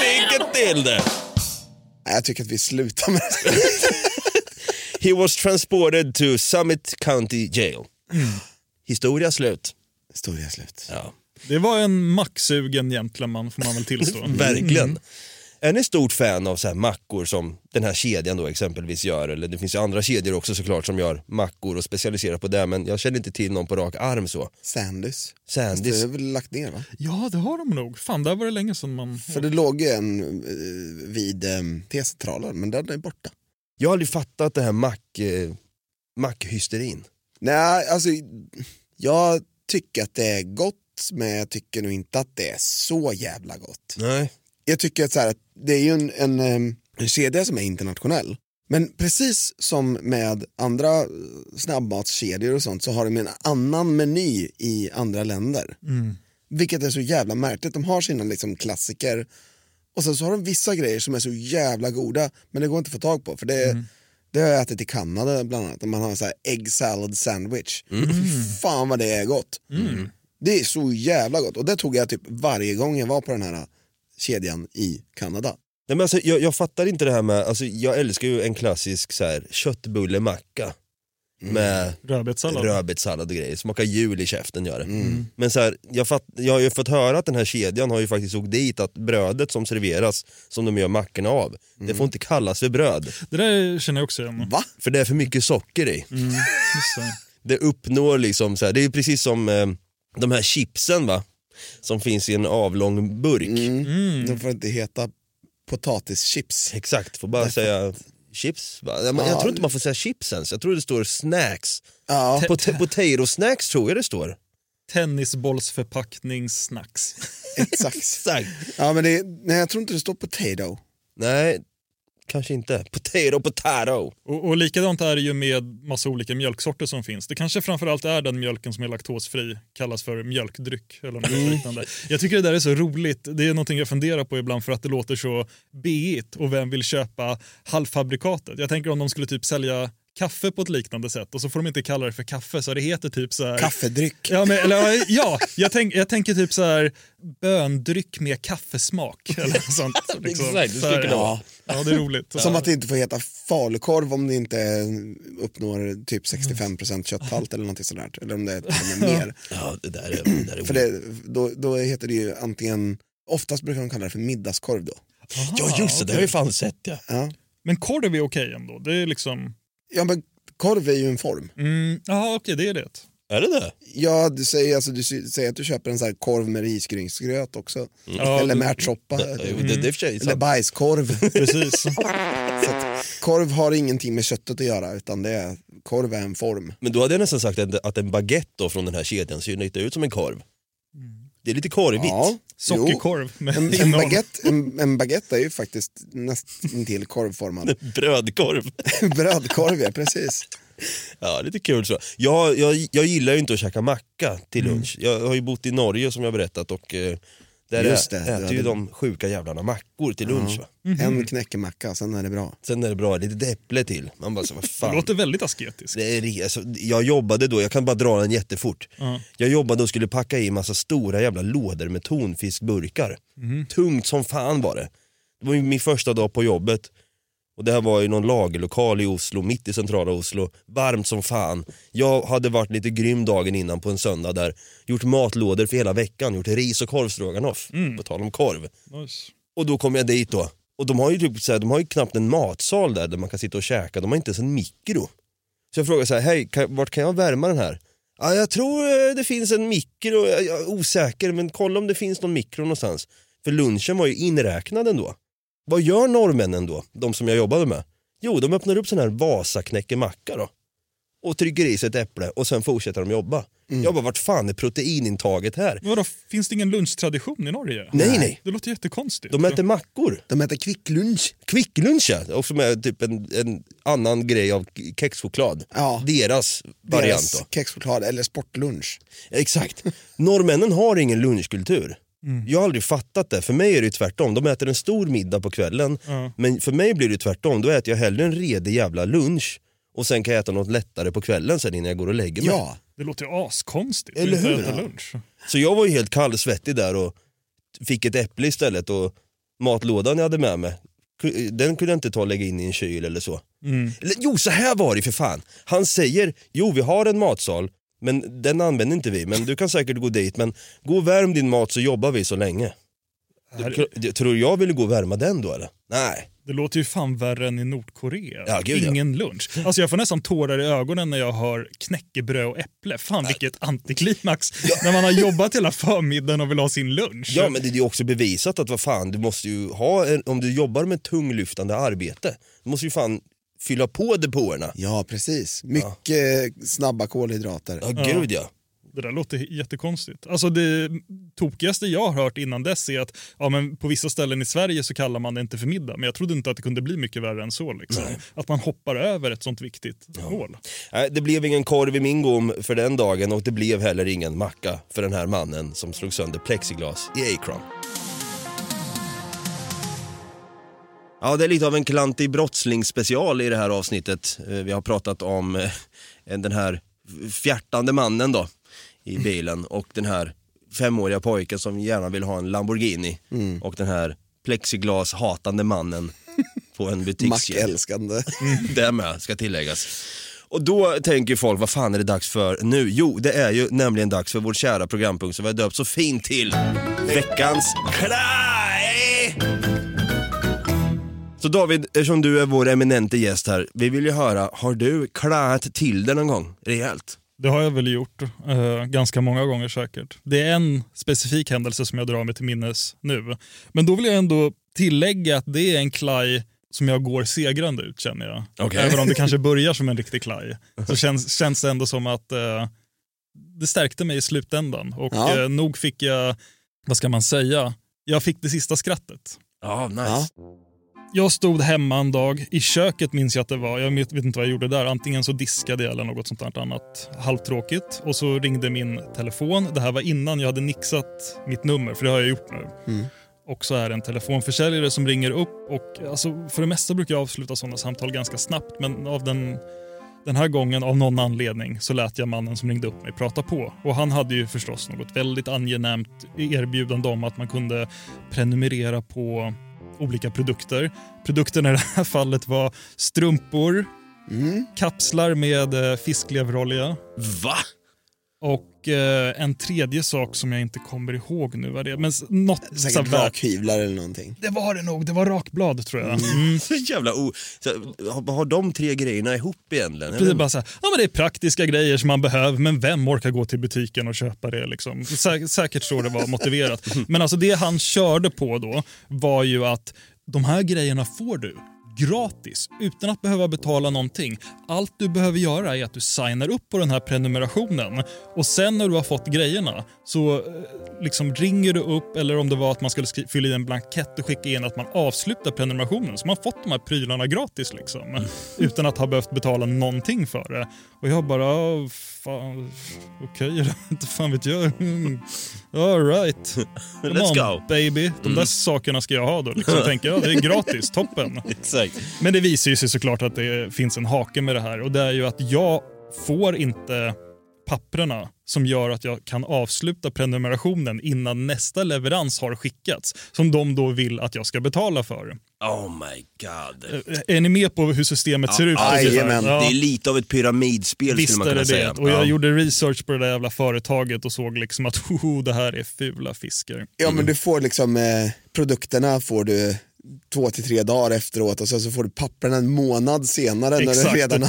Fick ett till det! Nej, Jag tycker att vi slutar med det. He was transported to Summit County Jail. Historia slut. Historia slut. Ja. Det var en macksugen gentleman får man väl tillstå. Verkligen. Är ni stort fan av så här mackor som den här kedjan då exempelvis gör? Eller det finns ju andra kedjor också såklart som gör mackor och specialiserar på det men jag känner inte till någon på rak arm så. Sandys. Fast Sandys. Det är väl lagt ner va? Ja, det har de nog. Fan, där var det länge sedan man... För det låg ju en eh, vid eh, T-centralen men den är borta. Jag har aldrig fattat det här mack, eh, mackhysterin. Nej, alltså jag tycker att det är gott men jag tycker nog inte att det är så jävla gott. Nej. Jag tycker att, så här, att det är ju en, en, eh, en kedja som är internationell Men precis som med andra eh, snabbmatskedjor och sånt så har de en annan meny i andra länder. Mm. Vilket är så jävla märkligt. De har sina liksom klassiker och sen så har de vissa grejer som är så jävla goda men det går inte att få tag på. För det, Mm. det har jag ätit i Kanada bland annat. Man har så här egg salad sandwich. Fy fan vad det är gott. Det är så jävla gott. Och det tog jag typ varje gång jag var på den här kedjan i Kanada. Nej, men alltså, jag, jag fattar inte det här med, alltså, jag älskar ju en klassisk så här, köttbullemacka med Rödbetssallad. rödbetssallad och grejer, smakar jul i käften gör det. Men så här, jag, fatt, jag har ju fått höra att den här kedjan har ju faktiskt åkt dit att brödet som serveras, som de gör mackorna av, det får inte kallas för bröd. Det där känner jag också igen. Va? För det är för mycket socker i. Mm, det. Det uppnår liksom, så här, det är ju precis som eh, de här chipsen va, som finns i en avlång burk. Mm. De får inte heta potatischips. Exakt, får bara säga chips. Va? Ja, men Ja. Jag tror inte man får säga chips ens, jag tror det står snacks. Ja. Pot- potato snacks tror jag det står. Tennisbollsförpackningssnacks. Exakt. Exakt. Ja, men det, nej, jag tror inte det står potato. Nej, kanske inte. Potato, potato. Och, och likadant är det ju med massa olika mjölksorter som finns. Det kanske framförallt är den mjölken som är laktosfri, kallas för mjölkdryck eller något Mm. liknande. Jag tycker det där är så roligt. Det är någonting jag funderar på ibland för att det låter så biigt och vem vill köpa halvfabrikatet? Jag tänker om de skulle typ sälja kaffe på ett liknande sätt och så får de inte kalla det för kaffe så det heter typ så här... Kaffedryck. Ja, men, eller, ja jag, tänk, jag tänker typ så här böndryck med kaffesmak. Eller sånt, liksom. Exakt, Så här, det ja. ja, det är roligt. Som att det inte får heta falukorv om det inte uppnår typ 65% kötthalt eller något sådär. Eller om det är mer. Ja, det där är, det där är För det, då, då heter det ju antingen, oftast brukar de kalla det för middagskorv då. Ja just det, det har jag fan sett ja. Ja, Men korv är okej ändå. Det är liksom... ja men korv är ju en form. Mm, ja, okej, det är det. Är det det? Ja, du säger, alltså, du säger att du köper en sån här korv med risgrynsgröt också. Ja, eller med ärtsoppa. Sig Eller bajskorv. Precis. Så att, korv har ingenting med köttet att göra utan det är, korv är en form. Men då hade jag nästan sagt att, att en baguette då från den här kedjan ser lite ut som en korv. Det är lite korvigt. Ja, Sockerkorv med En, en, baguette, en, en baguette är ju faktiskt nästintill korvformad. Brödkorv. Brödkorv, ja precis. Ja, lite kul så. Jag, jag, jag gillar ju inte att käka macka till lunch. Jag har ju bott i Norge som jag berättat och eh, där Just det, äter du ju hade- de sjuka jävlarna mackor till lunch. Va? En knäckemacka, sen är det bra. Sen är det bra, lite äpple till. Man bara så, vad Det fan. låter väldigt asketiskt. Det är, alltså, jag jobbade då, jag kan bara dra den jättefort. Ja. Jag jobbade och skulle packa i massa stora jävla lådor med tonfiskburkar. Mhm. Tungt som fan var det. Det var min första dag på jobbet. Och det här var i någon lagerlokal i Oslo, mitt i centrala Oslo. Varmt som fan. Jag hade varit lite grym dagen innan på en söndag där. Gjort matlådor för hela veckan, gjort ris och korvstroganoff. Mm. På tal om korv. Nice. Och då kom jag dit då. Och de har ju typ så här, de har ju knappt en matsal där, där man kan sitta och käka. De har inte ens en mikro. Så jag frågade så här, hej, kan, vart kan jag värma den här? Ja, jag tror eh, det finns en mikro, jag jag är osäker, men kolla om det finns någon mikro någonstans. För lunchen var ju inräknad ändå. Vad gör norrmännen då, de som jag jobbade med? Jo, de öppnar upp sån här Vasaknäckemacka då. Och trycker i sig ett äpple och sen fortsätter de jobba. Jag bara, vart fan är proteinintaget här? Men Vadå, finns det ingen lunchtradition i Norge? Nej, nej. Det låter jättekonstigt. De äter mackor. De äter kvicklunch. Kvicklunch ja, också med typ en, en annan grej av kexchoklad. Ja. Deras variant Deras då. kexchoklad eller sportlunch. Exakt. Norrmännen har ingen lunchkultur. Mm. Jag har aldrig fattat det. För mig är det tvärtom. De äter en stor middag på kvällen. Ja. Men för mig blir det tvärtom. Då äter jag hellre en redig jävla lunch och sen kan jag äta något lättare på kvällen sen innan jag går och lägger mig. Ja, Det låter ju askonstigt. Eller hur? äta lunch. Så jag var ju helt kallsvettig där och fick ett äpple istället och matlådan jag hade med mig, den kunde jag inte ta och lägga in i en kyl eller så. Mm. Eller, jo, så här var det för fan. Han säger, jo vi har en matsal, men den använder inte vi. Men du kan säkert gå dit, men gå och värm din mat så jobbar vi så länge. Här- Du, tror du jag ville gå och värma den då eller? Nej. Det låter ju fan värre än i Nordkorea. Ja, gud, ja. Ingen lunch. Alltså jag får nästan tårar i ögonen när jag hör knäckebröd och äpple. Fan vilket antiklimax. När man har jobbat hela förmiddagen och vill ha sin lunch. Ja men det är ju också bevisat att vad fan, du måste ju ha, en, om du jobbar med tunglyftande arbete, du måste ju fan fylla på depåerna. ja precis. Mycket snabba kolhydrater. Ja, gud ja. Det där låter jättekonstigt. Alltså det tokigaste jag har hört innan dess är att ja, men på vissa ställen i Sverige så kallar man det inte för middag. Men jag trodde inte att det kunde bli mycket värre än så. Liksom. Att man hoppar över ett sånt viktigt hål. Nej, det blev ingen korv i min gom för den dagen och det blev heller ingen macka för den här mannen som slog sönder plexiglas i Akron. Ja, det är lite av en klantig brottslingsspecial i det här avsnittet. Eh, Vi har pratat om eh, den här fjärtande mannen då i bilen och den här femåriga pojken som gärna vill ha en Lamborghini och den här plexiglas-hatande mannen på en butikskedja. Mackälskande. Det med, ska tilläggas. Och då tänker folk, vad fan är det dags för nu? Jo, det är ju nämligen dags för vår kära programpunkt som vi har döpt så fint till Veckans Klaj! Så David, eftersom du är vår eminente gäst här, vi vill ju höra, har du klajat till det någon gång? Rejält? Det har jag väl gjort eh, ganska många gånger säkert. Det är en specifik händelse som jag drar mig till minnes nu. Men då vill jag ändå tillägga att det är en klaj som jag går segrande ut känner jag. Okej. Även om det kanske börjar som en riktig klaj så känns, känns det ändå som att eh, det stärkte mig i slutändan. Och Ja. eh, nog fick jag, vad ska man säga, jag fick det sista skrattet. Ja, nice. Jag stod hemma en dag, i köket minns jag att det var, jag vet, inte vad jag gjorde där, antingen så diskade jag eller något sånt där annat halvtråkigt. Och så ringde min telefon, det här var innan jag hade nixat mitt nummer, för det har jag gjort nu. Och så är det en telefonförsäljare som ringer upp och alltså, för det mesta brukar jag avsluta sådana samtal ganska snabbt men av den, den här gången av någon anledning så lät jag mannen som ringde upp mig prata på. Och han hade ju förstås något väldigt angenämt erbjudande om att man kunde prenumerera på olika produkter. Produkterna i det här fallet var strumpor, kapslar med eh, fiskleverolja Va? och eh, en tredje sak som jag inte kommer ihåg nu vad det är. Men något Säkert rakhyvlar eller någonting. Det var det nog, det var rakblad tror jag. Mm. Så jävla o... Så, har, har de tre grejerna ihop egentligen? Det är bara så här, ja, men det är praktiska grejer som man behöver, men vem orkar gå till butiken och köpa det? Liksom? Sä säkert så det var motiverat. Men alltså det han körde på då var ju att de här grejerna får du gratis utan att behöva betala någonting. Allt du behöver göra är att du signar upp på den här prenumerationen och sen när du har fått grejerna så eh, liksom ringer du upp eller om det var att man skulle fylla i en blankett och skicka in att man avslutar prenumerationen så man har fått de här prylarna gratis liksom utan att ha behövt betala någonting för det. Och jag bara, "Ah, fan, okej, inte fan vet jag. Mm. All right. Come Let's on, go. baby. De där sakerna ska jag ha då. Liksom. Jag tänker, ja, det är gratis, toppen. Exakt. Men det visar ju sig såklart att det finns en hake med det här och det är ju att jag får inte papprena som gör att jag kan avsluta prenumerationen innan nästa leverans har skickats som de då vill att jag ska betala för. Oh my god. Är ni med på hur systemet ser ut? jajamän. Ja. Det är lite av ett pyramidspel Visst skulle man kunna det säga. det. Och jag Ja. gjorde research på det där jävla företaget och såg liksom att hoho, det här är fula fiskar. Ja men du får liksom, eh, produkterna får du två till tre dagar efteråt och sen så får du papperna en månad senare när, Exakt. redan,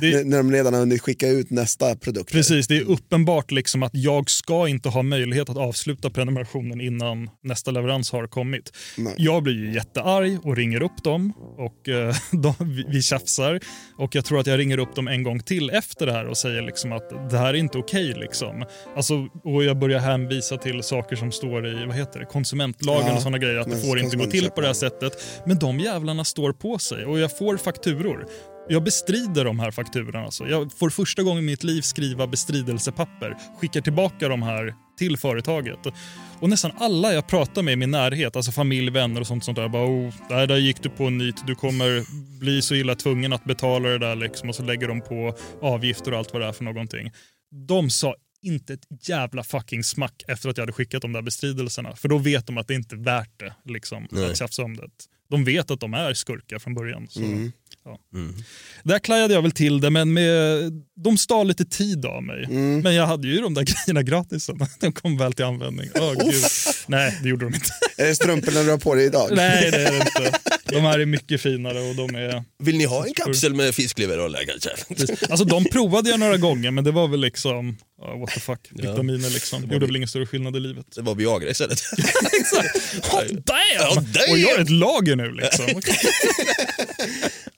Det- när de redan har hunnit skicka ut nästa produkt. Precis, det är uppenbart liksom att jag ska inte ha möjlighet att avsluta prenumerationen innan nästa leverans har kommit. Nej. Jag blir ju jättearg och ringer upp dem och eh, de, vi, tjafsar. Och jag tror att jag ringer upp dem en gång till efter det här och säger liksom att det här är inte okej. liksom. Alltså, och jag börjar hänvisa till saker som står i vad heter det, konsumentlagen Ja, och sådana grejer. Att det får inte gå till på det här konsumentköplagen sättet. Men de jävlarna står på sig och jag får fakturor. Jag bestrider de här fakturorna. Alltså. Jag får första gången i mitt liv skriva bestridelsepapper, skickar tillbaka de här till företaget. Och nästan alla jag pratar med i min närhet, alltså familj, vänner och sånt, sånt där, bara oh, där, där gick du på en nit, du kommer bli så illa tvungen att betala det där liksom. Och så lägger de på avgifter och allt vad det är för någonting. De sa inte ett jävla fucking smack efter att jag hade skickat de där bestridelserna. För då vet de att det inte är värt det liksom, Nej. att tjafsa om det. De vet att de är skurkar från början. Så, Mm. ja. Där klajade jag väl till det, men med, de stal lite tid av mig. Mm. Men jag hade ju de där grejerna gratis. så De kom väl till användning. Åh, gud. Nej, det gjorde de inte. Är det strumporna du har på dig idag? Nej, det är det inte. De här är mycket finare och de är... Vill ni ha en kapsel med fiskleverolja kanske? Alltså de provade jag några gånger men det var väl liksom, uh, what the fuck, vitaminer liksom. Gjorde väl ingen större skillnad i livet. Det var Viagra istället. Oh, damn! Oh, damn! Och jag har ett lager nu liksom.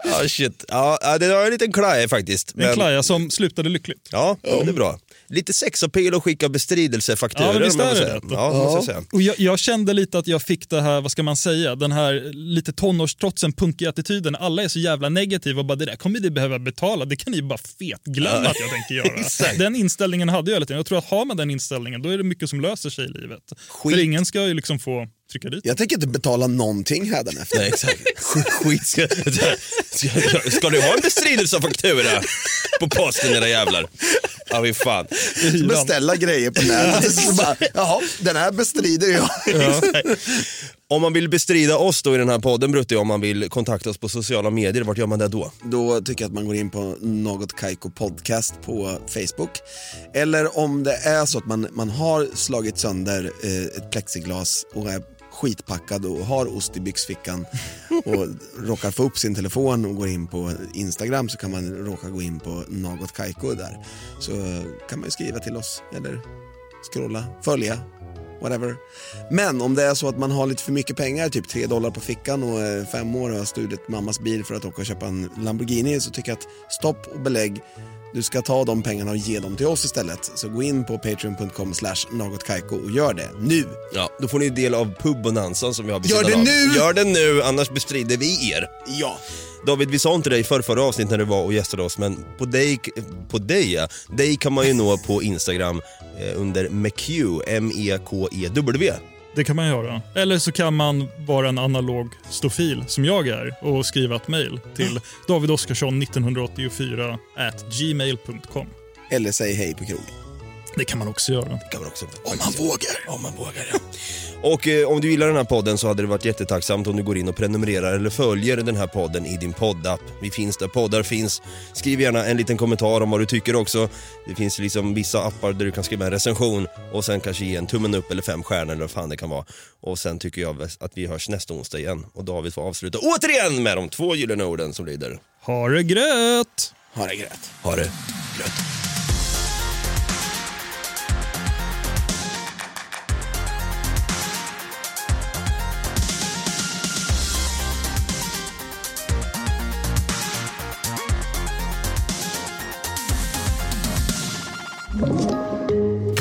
Ja, shit. Ja, ja, det var en liten klaja faktiskt. En klaja som slutade lyckligt. Ja, det är bra. Lite sexappeal och skicka bestridelsefakturor. Ja, men visst är det det. Ja, säga. Och jag, jag kände lite att jag fick det här, vad ska man säga, den här lite tonårstrotsen, punkiga attityden. Alla är så jävla negativa och bara det där kommer ni behöva betala, det kan ni bara fetglömma Ja. att jag tänker göra. Den inställningen hade jag hela tiden. Jag tror att har man den inställningen då är det mycket som löser sig i livet. Skit. För ingen ska ju liksom få trycka dit. Jag tänker inte betala någonting hädanefter. Nej, exakt. Skit ska, ska, ska du ha en bestridelsefaktura på posten era jävlar? Ja, fy fan. Beställa grejer på nätet. Så bara, Jaha, den här bestrider jag. Om man vill bestrida oss då i den här podden Brutti, om man vill kontakta oss på sociala medier, vart gör man det då? Då tycker jag att man går in på Något Kaiko Podcast på Facebook. Eller om det är så att man, man har slagit sönder eh, ett plexiglas och är skitpackad och har ost i byxfickan och råkar få upp sin telefon och går in på Instagram så kan man råka gå in på Något Kaiko där. Så eh, kan man ju skriva till oss eller scrolla, följa, whatever. Men om det är så att man har lite för mycket pengar, typ 3 dollar på fickan och är fem år och har stulit mammas bil för att åka och köpa en Lamborghini så tycker jag att stopp och belägg. Du ska ta de pengarna och ge dem till oss istället. Så gå in på patreon.com slash nagotkaiko och gör det nu. Ja, då får ni del av pubbonanzan som vi har vid Gör sidan det av. nu! Gör det nu, annars bestrider vi er. Ja. David, vi sa inte dig för förra avsnittet när du var och gästade oss, men på dig, på dig, ja. dig kan man ju nå på Instagram eh, under McQ, M-E-K-E-W. Det kan man göra. Eller så kan man vara en analog stofil som jag är och skriva ett mejl till davidoskarsson1984 at gmail.com. Eller säg hej på krogen. Det kan man också göra. Kan man också. Om man vågar. Om man vågar, ja. Och eh, om du gillar den här podden så hade det varit jättetacksamt om du går in och prenumererar eller följer den här podden i din poddapp. Vi finns där poddar finns. Skriv gärna en liten kommentar om vad du tycker också. Det finns liksom vissa appar där du kan skriva en recension och sen kanske ge en tummen upp eller fem stjärnor eller vad fan det kan vara. Och sen tycker jag att vi hörs nästa onsdag igen och David får avsluta återigen med de två gyllene orden som lyder Ha det gröt! Ha det gröt. Ha det gröt.